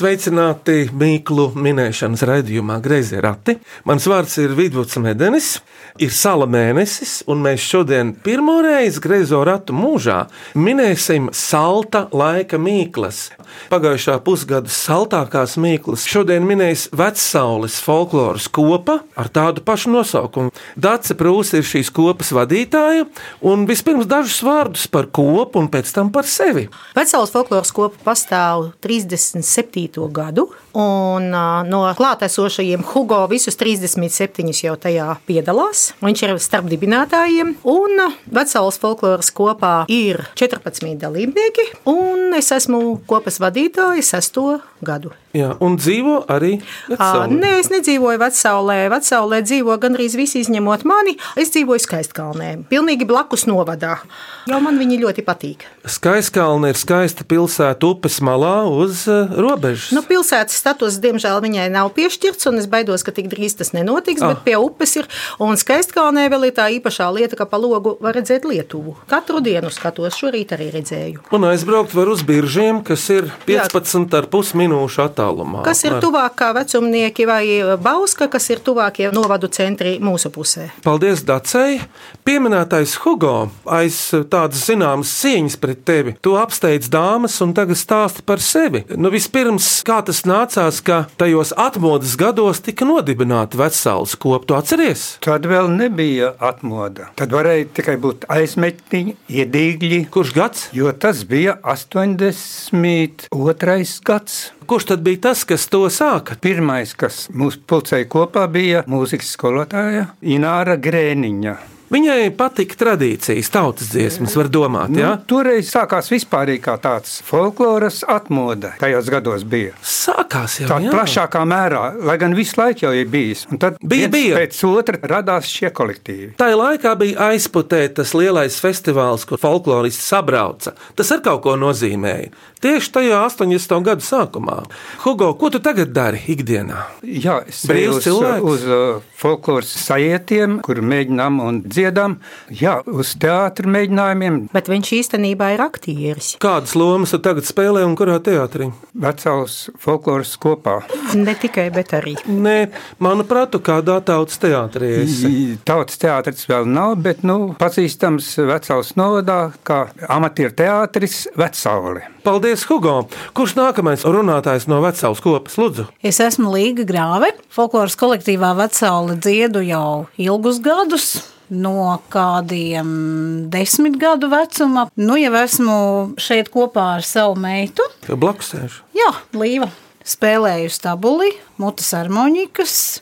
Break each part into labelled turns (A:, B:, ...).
A: Sveicināti Mīklu minēšanas raidījumā Greizie rati. Mans vārds ir Vidvuds Medenis, ir sala mēnesis, un mēs šodien pirmo reizi Greizo ratu mūžā minēsim salta laika mīklas. Pagājušā pusgada saltākās mīklas šodien minēs Vecaules folkloras kopa ar tādu pašu nosaukumu. Dace Prūsa ir šīs kopas vadītāja, un vispirms dažus vārdus par kopu un pēc tam par sevi.
B: Vecālas folkloras kopa pastāv 37. Gadu, un no klātesošajiem Hugo visus 37 jau tajā piedalās. Viņš ir starp dibinātājiem, un Vecālas folkloras kopā ir 14 dalībnieki, un es esmu kopas vadītāja sesto gadu.
A: Jā, un dzīvo arī
B: Ā,
A: Vecsaulē.
B: Nē, es nedzīvoju Vecsaulē. Vecsaulē dzīvo gandrīz visi izņemot mani. Es dzīvoju Skaistkalnē, pilnīgi blakus novadā. Jo man viņi ļoti patīk.
A: Skaiskalna ir skaista pilsēta upes malā uz robežas.
B: Nu, pilsētas status, diemžēl, viņai nav piešķirts, un es baidos, ka tik drīz tas nenotiks.
A: Ah.
B: Bet pie upes ir. Un Skaistkalnē vēl ir tā īpašā lieta, ka pa logu var redzēt Lietuvu. Katru dienu skatos, šorīt arī redzēju.
A: Un aizbraukt var uz biržiem, kas ir 15,5 minūšu attālumā.
B: Kas ir
A: Apmēram.
B: tuvāk kā vecumnieki vai Bauska, kas ir tuvākie novadu centri mūsu pusē?
A: Paldies, Dacei! Pieminētais Hugo aiz tādas zināmas cieņas pret tevi. Tu apsteidz dāmas un tagad stāsti par sevi. Nu, vispirms, kā tas nācās, ka tajos atmodas gados tika nodibināta Vecāles kopa, tu atceries?
C: Tad vēl nebija atmoda. Tad varēja tikai būt aizmetņi, iedīgļi,
A: Kurš gads?
C: jo tas bija 82. gads.
A: Kurš tad bija tas, kas to sāka?
C: Pirmais, kas mūsu pulcēja kopā, bija mūzikas skolotāja Ināra Grēniņa.
A: Viņai patika tradīcijas, tautas dziesmas, var domāt,
C: Nu,
A: jā?
C: toreiz sākās vispār kā tāds folkloras atmoda. Tajos gados bija.
A: Sākās jau
C: Tā
A: jā.
C: plašākā mērā, lai gan visu laiku jau ir bijis. Un tad
A: Bija, bija.
C: pēc otra radās šie kolektīvi.
A: Tā laikā bija aizputēta tas lielais festivāls, kur folkloristi sabrauca. Tas ar kaut ko nozīmēja. Tieši tajā 80. gada sākumā. Hugo, ko tu tagad dari ikdienā?
C: Jā, es
A: Brīvs
C: eju uz,
A: cilvēks.
C: uz uh, folkloras sajietiem, kur mēģinām un dziedām. Jā, uz teātra mēģinājumiem.
B: Bet viņš īstenībā ir aktieris.
A: Kādas lomas tu tagad spēlē un kurā teātrī?
C: Vecāls folkloras kopā.
B: Ne tikai, bet arī.
A: Nē, manuprāt, tu kādā tautas teātrī esi.
C: I- Tautas teātris vēl nav, bet nu, pazīstams Vecāls novadā kā amatieru teātris Vecāli.
A: Paldies, Hugo! Kurš nākamais runātājs no vecās kopas? Lūdzu,
D: Es esmu Līga Grāve. Folkloras kolektīvā Vecāla dziedu jau ilgus gadus. No kādiem desmit gadu vecuma. Nu, jau esmu šeit kopā ar savu meitu.
A: blakus sēž.
D: Jā, Līva. Spēlēju stabuli, mutes harmonikas.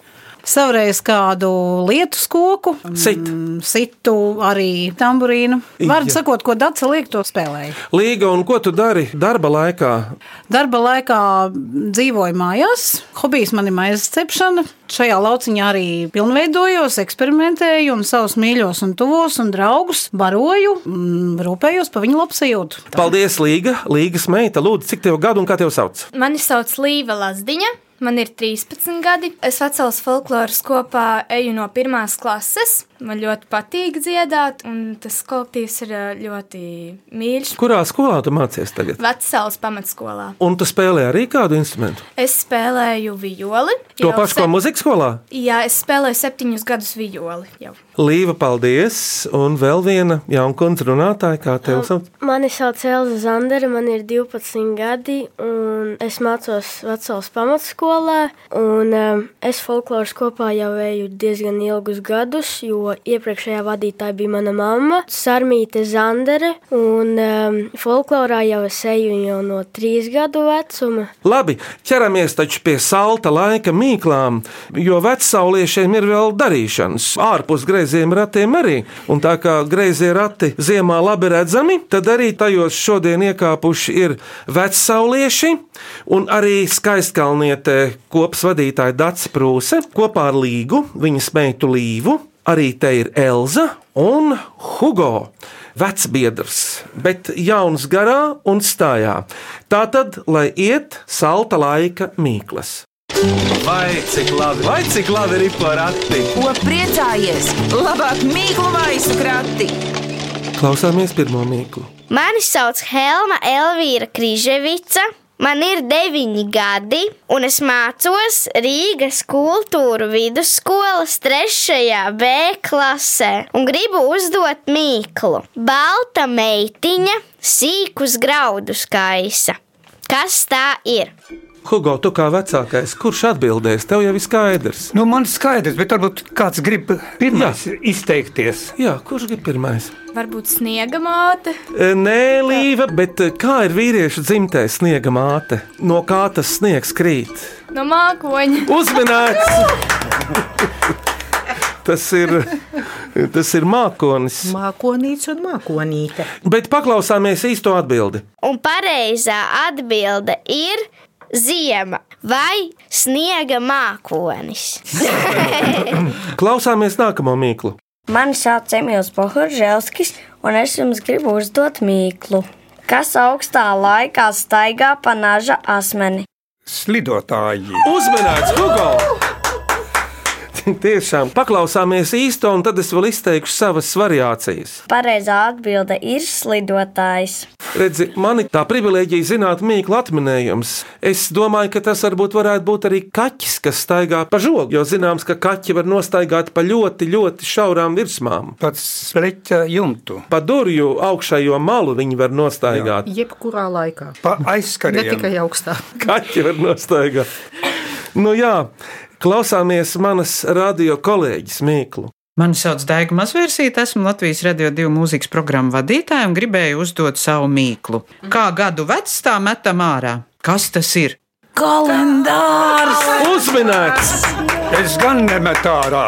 D: Savreiz kādu lietu skoku,
A: Sit.
D: Mm, situ arī tamburīnu. Vārdu sakot, ko Dārsa liek, to spēlēju.
A: Līga, un ko tu dari darba laikā?
D: Darba laikā dzīvoju mājās. Hobijs man ir maizes cepšana. Šajā lauciņā arī pilnveidojos, eksperimentēju, un savus mīļos, un tuvos un draugus baroju, un rūpējos par viņu labsajūtu.
A: Paldies, Līga! Līgas meita, lūdzu, cik tev gadu un kā tev sauc?
E: Mani sauc Līva Lazdiņa. Man ir 13 gadi. Es vecās folkloras kopā eju no pirmās klases. Man ļoti patīk dziedāt, un tas kolektīvs ir ā, ļoti mīļš.
A: Kurā skolā tu mācies tagad?
E: Vecās pamatskolā.
A: Un tu spēlē arī kādu instrumentu?
E: Es spēlēju violi.
A: To pašu, ko
E: sep-
A: muzikas skolā?
E: Jā, es spēlēju septiņus gadus violi. Jau.
A: Līva, paldies! Un vēl viena jaunkundze runātāja, kā tev sauc?
F: Mani sauc Elza Zandere, man ir 12 gadi, un es mācos vecās pamatskolā. Un, um, es folkloras kopā jau eju diezgan ilgus gadus, jo iepriekšējā vadītāja bija mana mamma, Sarmīte Zandere. Un um, folklorā jau es eju jau no 3 gadu vecuma.
A: Labi, ķeramies taču pie salta laika mīklām, jo vecauliešiem ir vēl darīšanas. Ārpus greiziem ratiem arī. Un tā kā greizie rati ziemā labi redzami, tad arī tajos šodien iekāpuši ir vecaulieši un arī skaistkalniete kopas vadītāja Dats Prūse kopā ar Līgu, viņas meitu Līvu. Arī te ir Elza un Hugo. vecbiedrs, bet jauns garā un stājā. Tā tad, lai iet salta laika mīklas. Vai cik labi, vai cik labi ir porakti?
G: Ko priecājies? Labāk mīklu maisu krati!
A: Klausāmies pirmo mīklu.
H: Mani sauc Helma Elvīra Križevica. Man ir deviņi gadi, un es mācos Rīgas kultūra vidusskolas trešajā B klasē un gribu uzdot mīklu. Balta meitiņa sīkus graudus kaisa. Kas tā ir?
A: Hugo, tu kā vecākais, kurš atbildēs? Tev jau ir skaidrs.
C: Nu, man ir skaidrs, bet varbūt kāds grib pirmais izteikties.
A: Jā, kurš grib pirmais?
E: Varbūt sniega māte.
A: E, Nē, Līva, bet e, kā ir vīriešu dzimtē sniega māte? No kā tas sniegs krīt?
E: No mākoņa.
A: Uzmanīts! Tas ir, tas ir mākonis.
B: Mākonīts un mākonīte.
A: Bet paklausāmies īsto atbildi.
H: Un pareizā atbilde ir ziema vai sniega mākonis.
A: Klausāmies nākamo mīklu.
I: Mani sauc Emīls Pohurželskis, un es jums gribu uzdot mīklu. Kas augstā laikā staigā pa naža asmeni?
C: Slidotāji.
A: Uzmanīts, Hugo! Tiešām paklausāmies īsto, un tad es vēl izteikšu savas variācijas.
I: Pareizā atbilde ir slidotājs.
A: Redzi, man ir tā privilēģija zināt mīklu atminējums. Es domāju, ka tas varbūt varētu būt arī kaķis, kas staigā pa žogu, jo zināms, ka kaķi var nostaigāt pa ļoti, ļoti šaurām virsmām.
C: Pats sleķa jumtu.
A: Pa durvju augšējo malu viņi var nostaigāt.
B: Jebkurā laikā.
C: Pa
B: Ne
C: aizskariem.
B: tikai augstā.
A: Kaķi var nostaigāt. Nu jā, klausāmies manas radio kolēģis Mīklu.
J: Mani sauc Daiga Mazvērsīte, esmu Latvijas radio divu mūzikas programmu vadītāja un gribēju uzdot savu mīklu. Kā gadu vecs tā metam ārā? Kas tas ir?
D: Kalendārs!
A: Uzminēts!
C: Es gan nemetu ārā.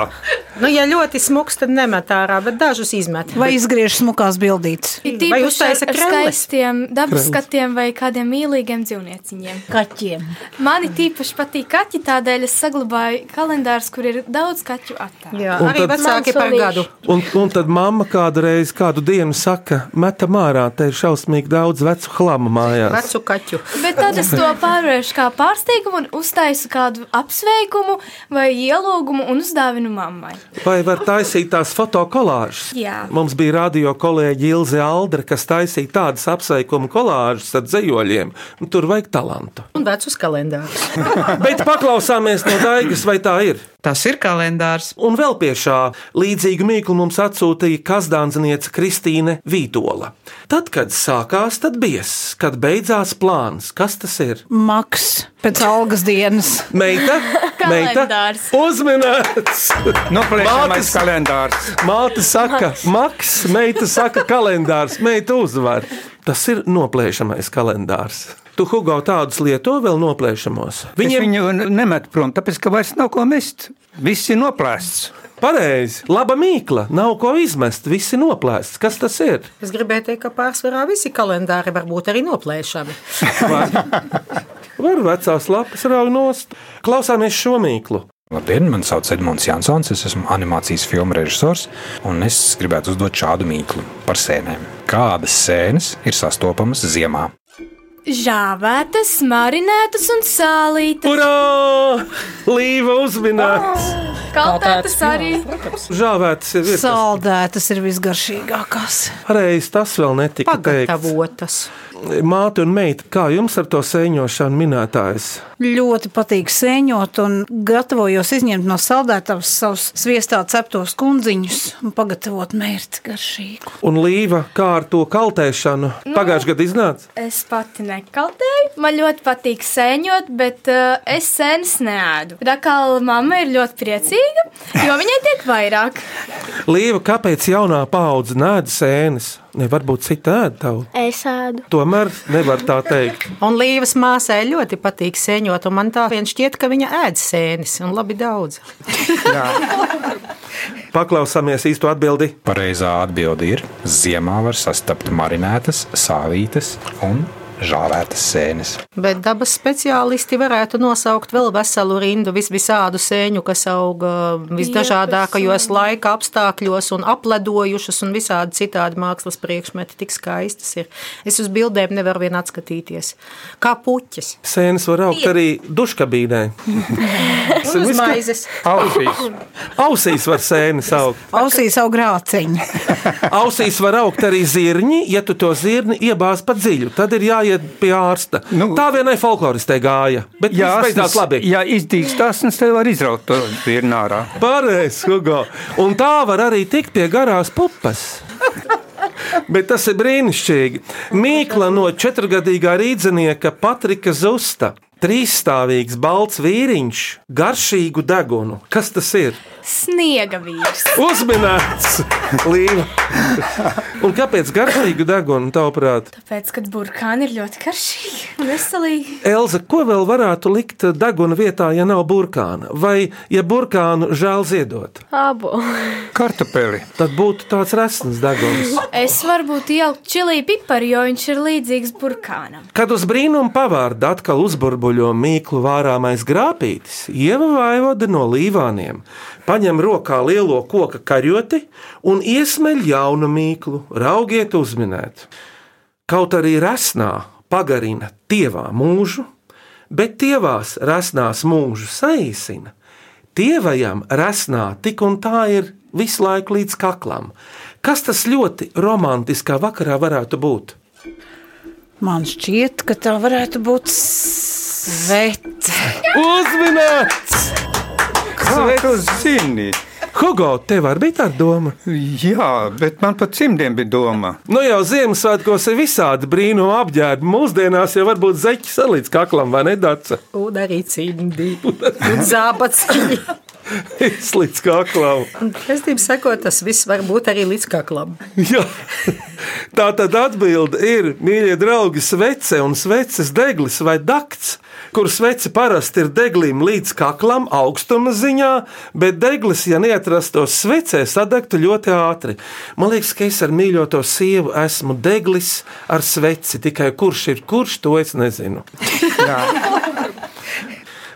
B: Nu, ja ļoti smuks, tad nemet ārā, bet dažus izmet.
D: Vai izgriež smukās bildītes?
E: Ir
B: Vai uztaisa krelles?
E: skaistiem dabas skatiem vai kādiem mīlīgiem dzīvnieciņiem.
D: Kaķiem.
E: Mani tīpaši patīk kaķi, tādēļ es saglabāju kalendārus, kur ir daudz kaķu attēlu.
B: Jā,
A: Un
B: arī
A: tad-
B: vecāki par gadu.
A: Un, un tad mamma kādreiz kādu dienu saka, metam ārā, te ir šausmīgi daudz vecu hlama mājās.
B: Vecu kaķu.
E: Bet tad es to pārvēršu kā pārsteigumu un uztaisu kādu apsveikumu vai ielūgumu un uzdāvinu mammai.
A: Vai var taisīt tās fotokolāžas?
E: Jā.
A: Mums bija radio kolēģi Ilze Aldra, kas taisīja tādas apsveikumu kolāžas ar dzējoļiem. Nu, Tur vajag talantu.
B: Un vecus kalendārus.
A: Bet paklausāmies no Daigas, vai tā ir.
J: Tas ir kalendārs.
A: Un vēl pie šā līdzīgu mīklu mums atsūtīja kazdānzniece Kristīne Vītola. Tad, kad sākās, tad bies, kad beidzās plāns. Kas tas ir?
D: Maks pēc algas dienas.
A: Meita, meita,
E: Kalendārs.
A: uzminēts!
C: Noplēšamais
A: Mātes-
C: kalendārs.
A: Māte saka, maks, meita saka, kalendārs, meita uzvar. Tas ir noplēšamais kalendārs. Tu, Hugo, tādus lieto vēl noplēšamos.
C: Viņiem... Es viņu nemetu prom, tāpēc, ka vairs nav ko mest. Viss ir noplēsts.
A: Pareizi, laba mīkla, nav ko izmest, viss ir noplēsts. Kas tas ir?
B: Es gribēju teikt, ka pārsvarā visi kalendāri var būt arī noplēšami.
A: Var vecās lapas raugt nost. Klausāmies šo mīklu.
K: Labdien, man sauc Edmunds Jansons, es esmu animācijas filmu režisors, un es gribētu uzdot šādu mīklu par sēnēm. Kādas sēnes ir sastopamas ziemā?
E: Žāvētas, marinētas un sālītas.
A: Urā! Līva uzminēts!
E: Kaltētas arī.
A: Žāvētas ir vietas.
D: Saldētas ir visgaršīgākās.
A: Pareizi, tas vēl netika.
B: Pagatavotas.
A: Māte un meita, kā jums ar to sēņošanu minētājs?
D: Ļoti patīk sēņot, un gatavojos izņemt no saldētavas savus sviestā ceptos kundziņus un pagatavot mērķi garšīgu.
A: Un Līva, kā ar to kaltēšanu?
E: Nu.
A: Pagājušajā gadā iznāca.
E: Es pati nekaltēju. Man ļoti patīk sēņot, bet uh, es sēnes neēdu. Rakāla mamma ir ļoti priecīga, jo viņai tiek vairāk.
A: Līva, kāpēc jaunā paudze nēda sēnes? Nevar būt cita ēda tavu.
H: Es ēdu.
A: Tomēr nevar tā teikt.
B: Un Līvas māsai ļoti patīk sēņot, un man tā vien šķiet, ka viņa ēd sēnes un labi daudz.
A: Paklausāmies īsto atbildi.
K: Pareizā atbilde ir: ziemā var sastapt marinētas, sālītas un žāvētas sēnes.
B: Bet dabas speciālisti varētu nosaukt vēl veselu rindu vis visādu sēņu, kas aug visdažādākajos laika apstākļos un apledojušas un visādi citādi mākslas priekšmeti tik skaistas ir. Es uz bildēm nevaru vien atskatīties. Kā puķis.
A: Sēnes var augt arī duškabīnē.
B: Uz maizes.
C: Ausīs.
A: Ausīs var sēnes augt.
D: Ausīs savu grāciņu.
A: Ausīs var augt arī zirņi, ja tu to zirni iebāz pa dziļu. Tad ir jāiet pie ārsta. Nu, tā vienai folkloristē gāja. Bet jā, beidzās labi.
C: Ja izdīgs tas, tad var izraut to zirni ārā.
A: Pareizi, Hugo. Un tā var arī tikt pie garās pupas. Bet tas ir brīnišķīgi. Mīkla no četrgadīgā rīznieka Patrika Zusta. Trīsstāvīgs balts vīriņš, garšīgu degunu. Kas tas ir?
E: Sniega vīrs.
A: Uzminēts! Līva. Un kāpēc garšīgu degunu, tavuprāt?
E: Tāpēc, kad burkāni ir ļoti karšīgi un veselīgi.
A: Elza, ko vēl varētu likt deguna vietā, ja nav burkāna? Vai, ja burkānu žēl ziedot?
F: Abu.
C: Kartupeli.
A: Tad būtu tāds resns deguns.
E: Es varbūt ieliku čili piparu, jo viņš ir līdzīgs burkānam.
A: Kad uz brīnumu pavārdu atkal uzburbuļo mīklu vārāmais grāpītis, ieva vaivoda no līvāniem, paņem rokā lielo koka karjoti un iesmeļ jaunu mīklu, raugiet uzminēt. Kaut arī resnā pagarina tievā mūžu, bet tievās resnās mūžu saīsina. Tievajam resnā tik un tā ir visu laiku līdz kaklam. Kas tas ļoti romantiskā vakarā varētu būt?
D: Man šķiet, ka tā varētu būt svete.
A: Uzminēts!
C: Kā tu zini?
A: Hugo, tev arī bija tāda doma?
C: Jā, bet man pat cimdiem bija doma.
A: Nu jau Ziemassvētkos ir visādi brīnumi apģērbi. Mūsdienās jau varbūt zeķis arī līdz kaklam, vai ne, Dārsa?
B: Un arī cimdi. Un zābaciņi.
A: Es līdz kaklam.
B: Pēctībā sakot, tas viss var būt arī līdz kaklam.
A: Jā. Tā tad atbilde ir, mīļie draugi, svece un sveces deglis vai dakts, kur svece parasti ir deglim līdz kaklam augstuma ziņā, bet deglis, ja neatrastos svecē, sadegtu ļoti ātri. Man liekas, ka es ar mīļoto sievu esmu deglis ar sveci, tikai kurš ir kurš, to es nezinu.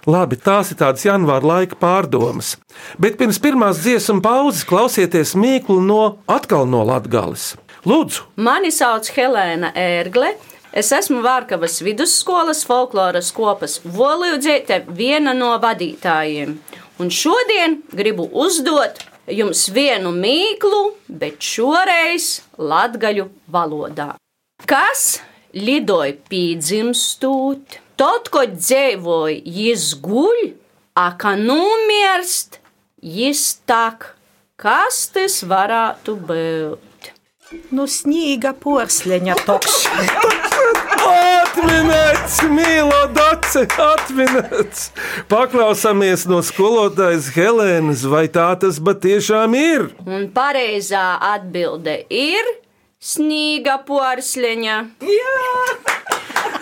A: Labi, tās ir tādas janvāra laika pārdomas. Bet pirms pirmās dziesmu pauzes klausieties mīklu no atkal no Latgales. Lūdzu!
L: Mani sauc Helēna Ērgle. Es esmu Vārkavas vidusskolas folkloras kopas volīdzīte, viena no vadītājiem. Un šodien gribu uzdot jums vienu mīklu, bet šoreiz latgaļu valodā. Kas lidoja pīdzimstūt? Tad, kad dzīvoja, jis guļ, a kā numirst, jis tak. Kas tas varētu būt?
B: Nu, sniega porcelāna toks.
A: Atminēts, mīlo dace, atminēts. Paklausāmies no skolotājas Helēnas, vai tā tas patiešām ir?
L: Un pareizā atbilde ir sniega porcelāna.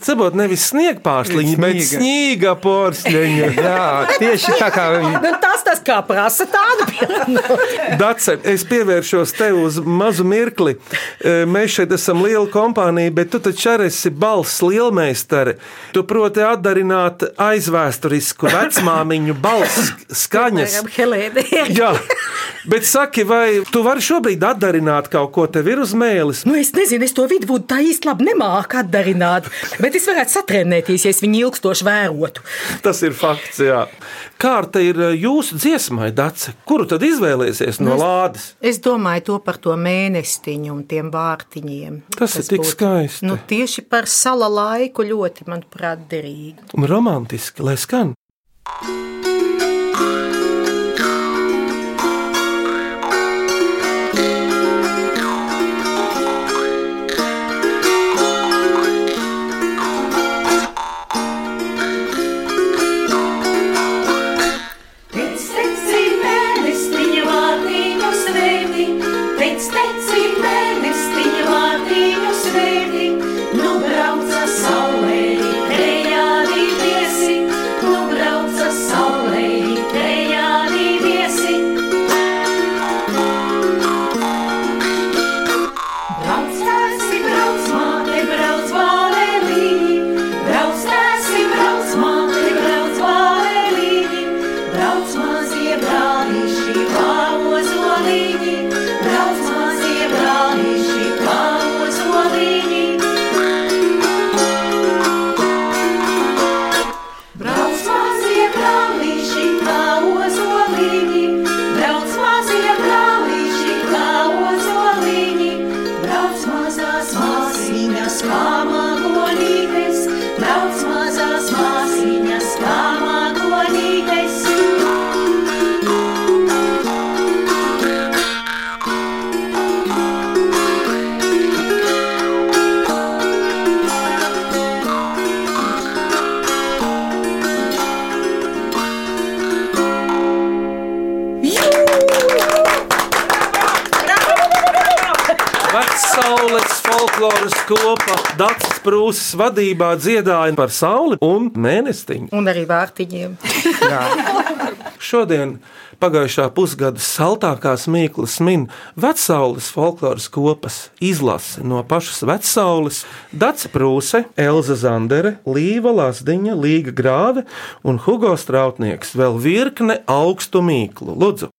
A: Sabot nevis sniega pārsliņa, bet
C: Sniega.
A: porcelāna.
C: Jā, tieši tā kā viņi.
B: Nu, tas tas kā prasa tādu pieredzi.
A: Dace, es pievēršos tev uz mazu mirkli. E, Mēs šeit esam liela kompānija, bet tu taču arī esi balss lielmeistare. Tu proti atdarināt aizvēsturisku vecmāmiņu balss skaņas. Jā, bet saki, vai tu vari šobrīd atdarināt kaut ko, tev ir uz mēlis?
B: Nu, es nezinu, es to vidū tā īsti labi nemāku atdarināt, bet es varētu satrenēties, ja es viņu ilgstoši vērotu.
A: Tas ir fakts, jā. Kārta ir e, jūsu dziesmai, Dace. Kuru tad izvēlēsies no
B: Nu, es-
A: lādes?
B: Es domāju to par to mēnestiņu un tiem vārtiņiem.
A: Tas ir tik skaisti.
B: Nu, tieši par sala laiku ļoti, manuprāt, derīgi.
A: Un romantiski, lai skan.
M: Pēc
A: skopa Dācis Prūsas vadībā dziedāja par sauli un mēnestiņu.
B: Un arī vārtiņiem.
A: Šodien pagājušā pusgada saltākās mīklas min Vecaules folkloras kopas izlase no pašas Vecaules, Dace Prūse, Elza Zandere, Līva Lasdiņa, Līga Grāve un Hugo Strautnieks vēl virkne augstu mīklu. Lūdzu!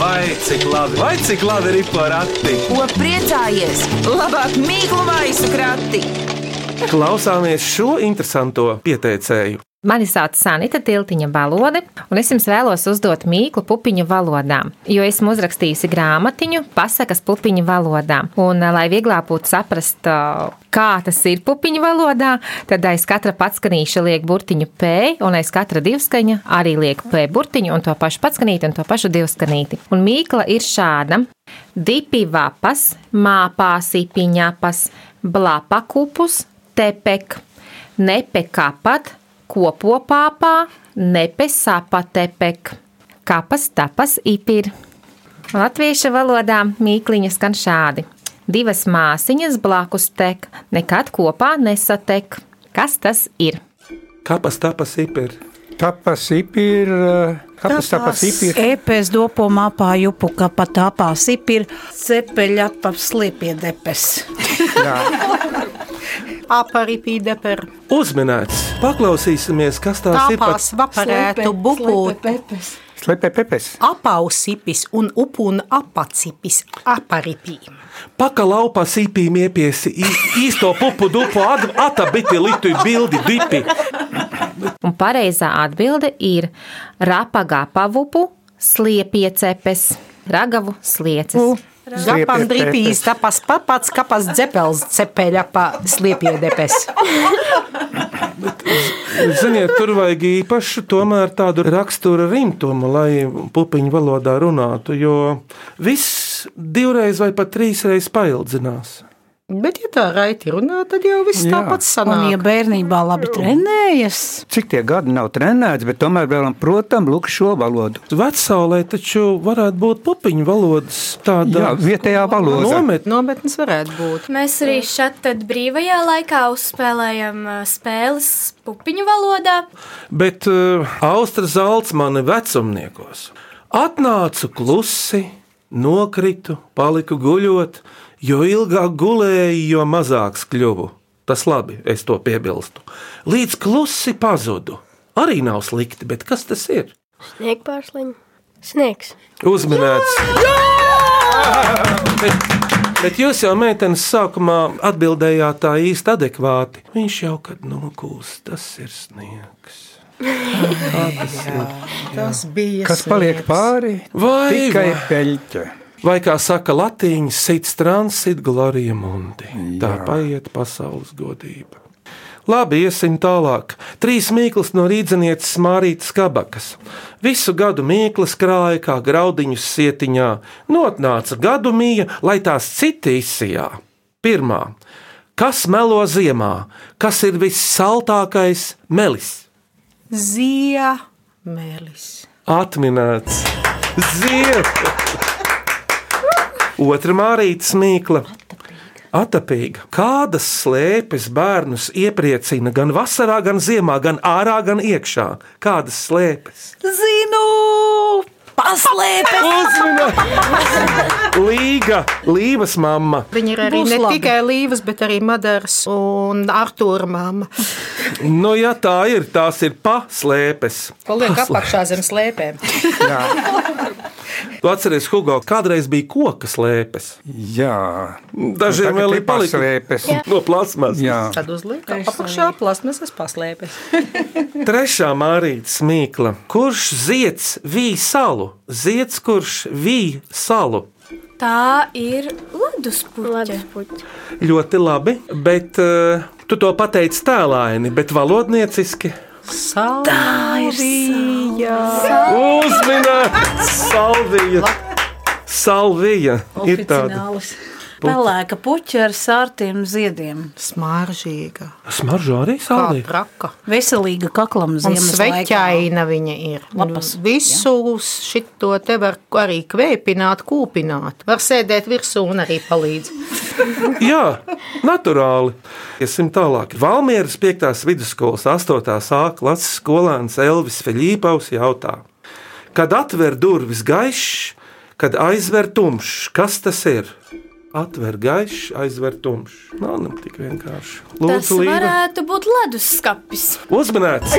A: Vai cik labi, vai cik labi ir porati?
G: Ko priecājies? Labāk mīklu maisu krati!
A: Klausāmies šo interesanto pieteicēju.
N: Mani sauc Sanita Tiltiņa Balode, un es jums vēlos uzdot mīklu pupiņu valodā, jo esmu uzrakstījusi grāmatiņu pasakas pupiņu valodā. Un, lai vieglāk būtu saprast, kā tas ir pupiņu valodā, tad aiz katra patskanīša liek burtiņu P, un aiz katra divskaņa arī liek P burtiņu, un to pašu patskanīti, un to pašu divskanīti. Un mīkla ir šāda. Dipi vapas, māpāsi piņapas, blapakupus, tepek, nepekapat, kopopāpā, nepesāpatepek, kapas tapas ipir. Latviešu valodā mīkliņa skan šādi. Divas māsiņas blakus tek, nekad kopā nesatek. Kas tas ir?
A: Kapas tapas ipir.
C: Tapas ipir, kapas tapas ipir.
D: Epes dopo mapā jupu, ka pat tāpā sipir, cepeļa pa sliepie
B: Aparipīde per
A: Uzminēts! Paklausīsimies, kas tās ir par
B: tāpās vaparētu bubūt.
C: Slepē pepes.
B: Apausipis un upun apacipis aparipī.
A: Pakalaupā sīpīm iepiesi īsto pupu dupu ad- atabiti litu bildi dipi.
N: Un pareizā atbilde ir rapaga pavupu, sliepie cepes, ragavu slieces.
B: Gapan dripīs tapas papats, kapas dzepels cepeļa pa sliepjēdepes.
A: Ziniet, tur vajag īpašu tomēr tādu rakstura rimtumu, lai pupiņu valodā runātu, jo viss divreiz vai pat trīsreiz paildzinās.
B: Bet, ja tā raiti runā, tad jau viss
C: Jā.
B: tāpat
D: Un,
B: sanāk.
D: ja bērnībā labi trenējas,
C: Cik tie gadi nav trenēts, bet tomēr vēlam, protams, lūk šo valodu.
A: Vecālē taču varētu būt pupiņu valodas tāda
C: Jā, vietējā valoda.
A: nomet.
B: Nometnes varētu būt.
E: Mēs arī šeit tad brīvajā laikā uzspēlējam spēles pupiņu valodā.
A: Bet uh, Austra zelts mani vecumniekos. Atnācu klusi, nokritu, paliku guļot, jo ilgāk gulēju, jo mazāks kļuvu. Tas labi, es to piebilstu. Līdz klusi pazudu. Arī nav slikti, bet kas tas ir?
F: Sniegpārsliņa. Sniegs.
A: Uzminēts. Bet, bet jūs jau meitenes sākumā atbildējāt tā īsti adekvāti. Viņš jau kad nokūst, tas ir sniegs. Kā tas ir?
B: Tas bija
C: Kas paliek pāri?
A: Vai,
C: Tikai peļķe.
A: Vai kā saka latīņš, sit strāns, sit glorija mundi. Tā paiet pasaules godība. Labi, iesim tālāk. Trīs mīklas no rīznieces Mārītas Kabakas. Visu gadu mīklas krāja kā graudiņus sietiņā, notnāca gadu mīja, lai tās citi izsijā. Pirmā. Kas melo ziemā? Kas ir vissaltākais melis?
B: Ziemelis.
A: Atminēts! Ziema! Otra mārītas mīkla. Atapīga. Kādas slēpes bērnus iepriecina gan vasarā, gan ziemā, gan ārā, gan iekšā? Kādas slēpes?
D: zinu, paslēpes.
A: Līga, Līvas mamma.
B: Viņa ir arī
D: Būs
B: ne
D: labi.
B: tikai Līvas, bet arī Madaras un Artūra mamma.
A: Nu, ja tā ir, tās ir paslēpes.
B: Paliek apakšā zem slēpēm.
A: Tu atceries, Hugo, kādreiz bija koka slēpes.
C: Jā,
A: Dažiem
C: Nu,
A: vēl
C: ir
A: palikušas
C: paslēpes.
A: no plasmas.
C: Jā.
B: Tad uzliek apakšā plasmasas paslēpes.
A: Trešā mārītas mīkla. Kurš zieds vīja salu? Zieds, kurš vīja salu?
E: Tā ir leduspuķa.
A: Ļoti labi, bet uh, tu to pateici tēlaini, bet valodnieciski.
B: Salvija.
A: Uzminēts! Salvija! Salvija ir tāda
D: Oficiālis. Pelēka puķa ar sārtiem ziediem.
B: Smaržīga.
A: smarža arī
B: Kā
A: salvija.
B: traka.
D: Veselīga kaklam ziemas
B: sveķaina viņa ir.
D: Lapas,
B: Visu šito te var arī kvēpināt, kūpināt. Var sēdēt virsū un arī palīdz.
A: Jā, naturāli. Iesim tālāk. Valmieras 5. vidusskolas 8. A klases skolēns Elvis Feļīpaus jautā, kad atver durvis gaišs, kad aizver tumšs, kas tas ir? Atver gaišs, aizver tumšs. Nav nu tik vienkārši.
E: Tas
A: Līva.
E: varētu būt leduskapis.
A: Uzmanīts!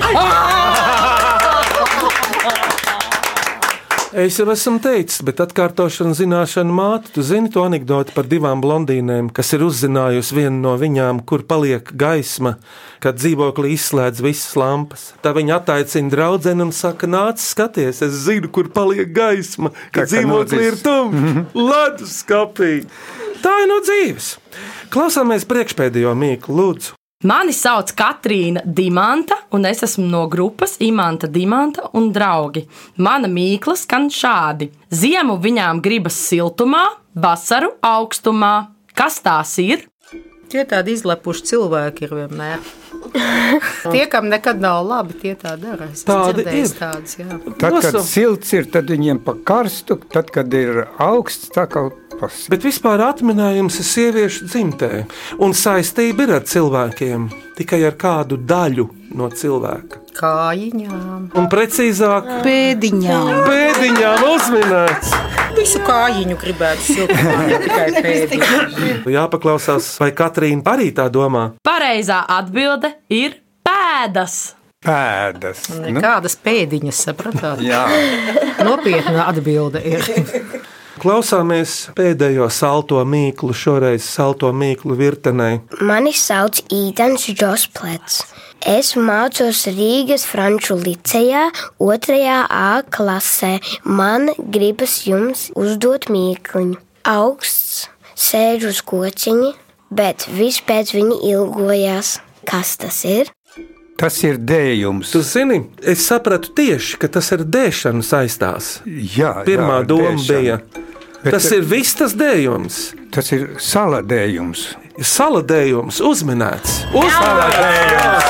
A: Es jau esmu teicis, bet atkārtošana zināšana māte. Tu zini to anekdoti par divām blondīnēm, kas ir uzzinājusi vienu no viņām, kur paliek gaisma, kad dzīvoklī izslēdz visas lampas. Tā viņa attaicina draugu un saka, nāc, skaties, es zinu, kur paliek gaisma, kad
C: Tā kā
A: dzīvoklī ir
C: nodzis.
A: tumšs. Ledus skapī! Tā ir no dzīves. Klausāmies priekšpēdējo mīklu, lūdzu.
O: Mani sauc Katrīna Dimanta, un es esmu no grupas Imanta Dimanta un draugi. Mana mīkla skan šādi: Ziemu viņām gribas siltumā, vasaru augstumā. Kas tās ir?
B: Tie tādi izlepuši cilvēki ir vienmēr. Tie, kam nekad nav labi, tie tā dara. Es
C: Tādi ir.
B: Tādas, jā.
C: Tad, kad silts ir, tad viņiem pa karstu, tad, kad ir augsts, tā kā pas.
A: Bet vispār atminējums ir sieviešu dzimtē, un saistība ir ar cilvēkiem, tikai ar kādu daļu no cilvēka.
B: Kājiņām,
A: Un precīzāk,
B: pēdiņām.
A: Pēdiņām uzminēts.
B: Visu kājiņu gribētu siltumā, ne tikai pēdiņu.
A: Jāpaklausās, vai Katrīna arī tā domā.
O: Pareizā atbilde ir pēdas.
C: Pēdas.
B: Nekādas pēdiņas, sapratāt?
C: Jā.
B: Nopietna atbilde ir.
A: Klausāmies pēdējo salto mīklu, šoreiz salto mīklu virtenē.
F: Mani sauc Ītens Džosplets. Es mācos Rīgas Franču licejā, 2. A klasē. Man gribas jums uzdot mīkliņu. Augsts, sēž uz kociņa, bet viss pēc viņa ilgojās. Kas tas ir?
C: Tas ir dējums.
A: Tu zini, es sapratu tieši, ka tas ar dēšanu saistās.
C: Jā,
A: Pirmā
C: jā,
A: doma
C: dēšana.
A: bija.
C: Bet-
A: tas ir viss tas dējums.
C: Tas ir saladējums.
A: Saladējums, uzminēts. Uzmanīgs!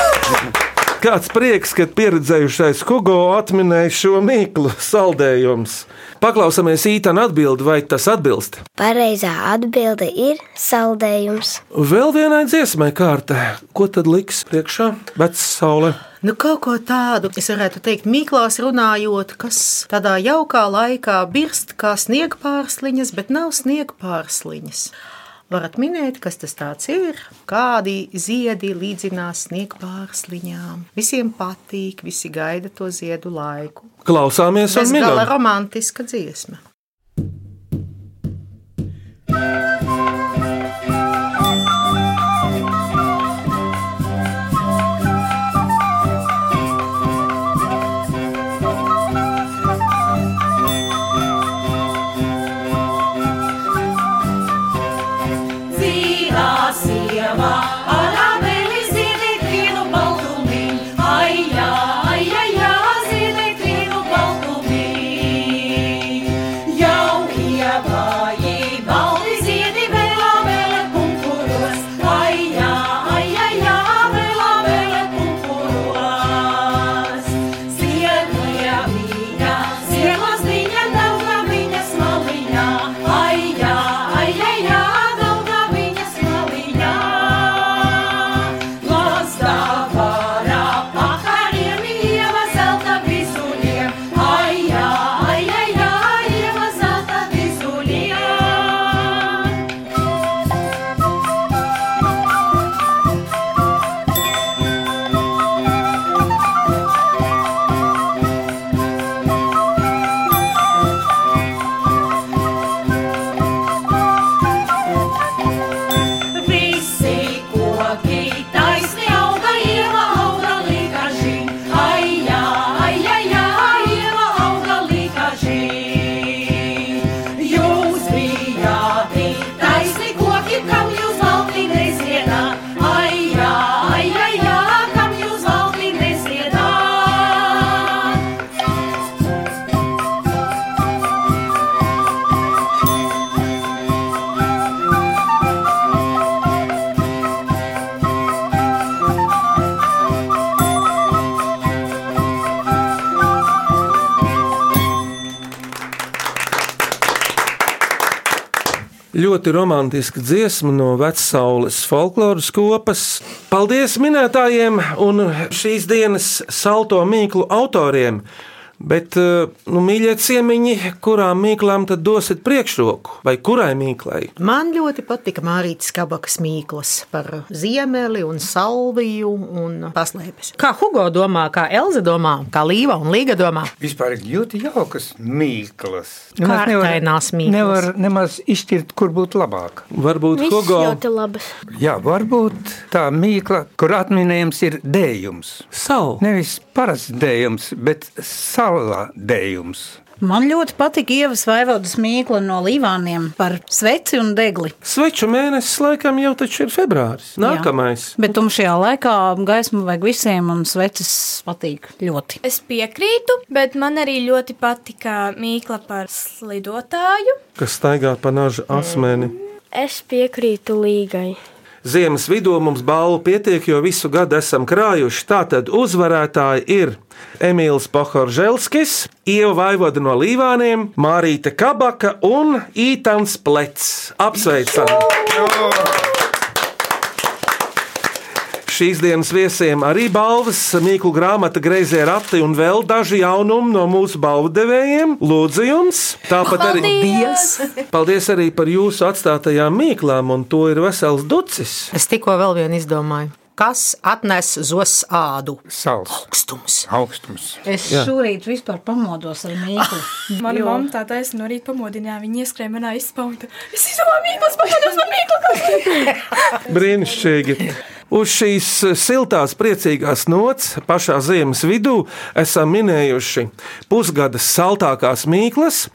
A: Kāds prieks, ka pieredzējušais Hugo atminēja šo mīklu saldējums. Paklausāmies īstenībā atbildi, vai tas atbilst.
F: Pareizā atbilde ir saldējums.
A: Vēl vienai dziesmai kārtē, ko tad liks priekšā? Vecs saule.
B: Nu, kaut ko tādu, es varētu teikt, mīklās runājot, kas tādā jaukā laikā birst kā sniegpārsliņas, bet nav sniegpārsliņas. Varat minēt, kas tas ir? Kādi ziedi līdzinās sniegpārsliņām? Visiem patīk, visi gaida to ziedu laiku.
A: Klausāmies
B: Tas gala
A: minam.
B: romantiska dziesma.
A: Ļoti romantiska dziesma no Vecaules folkloras kopas. Paldies minētājiem un šīs dienas salto mīklu autoriem! Bet, eh, nu, mīļie ciemiņi, kurām mīklām tad dosiet priekšroku vai kurai mīklai?
B: Man ļoti patika Mārītas Kabakas mīklas par ziemeli un salviju un paslēpes. Kā Hugo domā, kā Elza domā, kā Līva un Līga domā?
C: Vispār ļoti jaukas mīklas.
B: Kārtainās mīklas.
C: Nevar nemaz izšķirt, kur būtu labāk.
A: Varbūt
F: Viss
A: Hugo.
F: ļoti labas.
C: Jā, varbūt tā mīkla, kur atminējums ir dējums.
A: Sal.
C: Nevis parasts dējums, bet salā dējums.
D: Man ļoti patika Ievas Vaivodas mīkla no Līvāniem par sveci un degli.
A: Sveču mēnesis laikam jau taču ir februāris. Nākamais.
D: Jā. Bet tumšajā laikā gaismu vajag visiem, un sveces patīk ļoti.
E: Es piekrītu, bet man arī ļoti patika mīkla par slidotāju.
A: Kas staigā pa naža asmeni.
F: Es piekrītu līgai.
A: Ziemas vidū mums balvu pietiek, jo visu gadu esam krājuši. Tātad uzvarētāji ir Emīls Pohorželskis, Ieva Vaivoda no Līvāniem, Mārīta Kabaka un Ītans Plets. Apsveicam! Šīs dienas viesiem arī balvas, mīklu grāmata, grazē rati un vēl daži jaunumi no mūsu balvu devējiem. Lūdzu, jums! Tāpat arī
B: Paldies!
A: Paldies arī par jūsu atstātajām mīklām, un to ir vesels ducis.
B: Es tikko vēl vienu izdomāju. Kas atnes zos ādu?
C: Sals.
B: Augstums.
C: Augstums.
D: Es
A: Jā.
D: šorīt vispār pamodos ar mīklu.
E: Mana
D: Jo-
E: mamma tā taisna no rīta pamodināja. Viņa ieskrēja manā izpauta. Es izdomāju mīklas, pamodos par mīklu.
A: Brīnišķīgi! Uz šīs siltās, priecīgās nots pašā ziemas vidū esam minējuši pusgadas saltākās mīklas.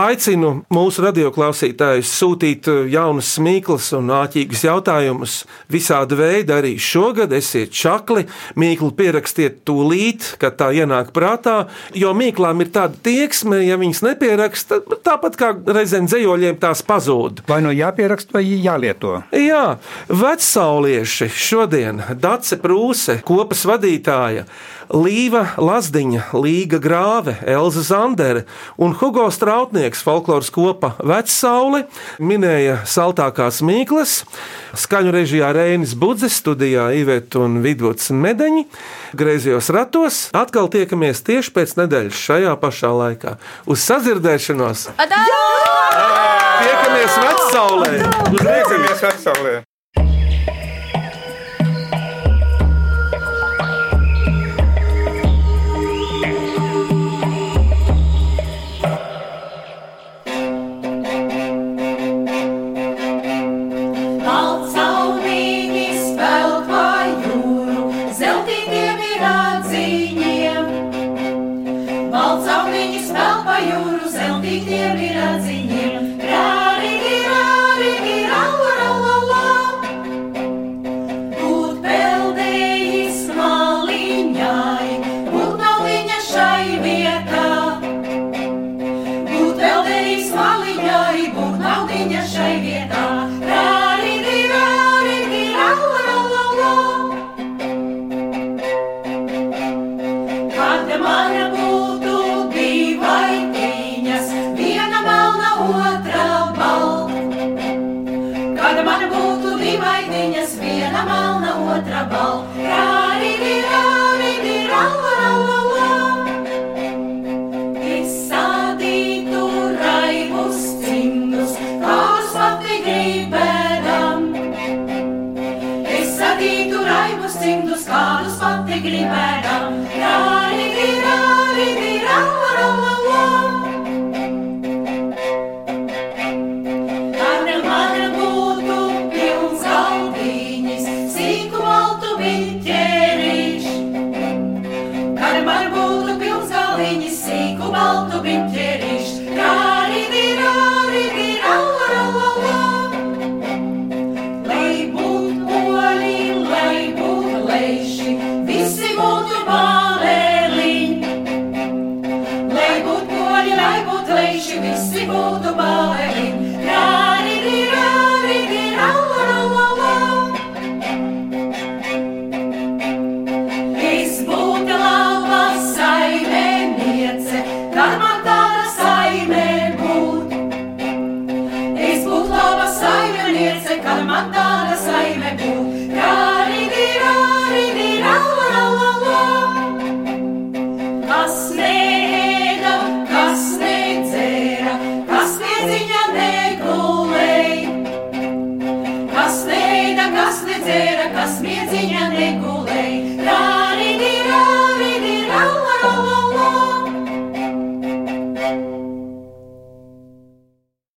A: Aicinu mūsu radioklausītājus sūtīt jaunas mīklas un āķīgas jautājumus visāda veida arī šogad. Esiet čakli, mīklu pierakstiet tūlīt, kad tā ienāk prātā, jo mīklām ir tāda tieksme, ja viņas nepieraksta, tāpat kā reizēm dzējoļiem tās pazūd.
C: Vai nu jāpieraksta, vai jālieto?
A: Jā, vecsaulieši šodien Dace Prūse, kopas vadītāja, Līva Lazdiņa, Līga Grāve, Elza Zandere un Hugo Strautnieks folkloras kopa Vecsauli minēja saltākās mīklas, skaņu režijā Reinis Budzes, studijā Iveta un Vidvuds Medeņi, griezījos ratos. Atkal tiekamies tieši pēc nedēļas šajā pašā laikā. Uz sadzirdēšanos! Tiekamies Vecsaulē! Uz
C: Tiekamies Vecsaulē!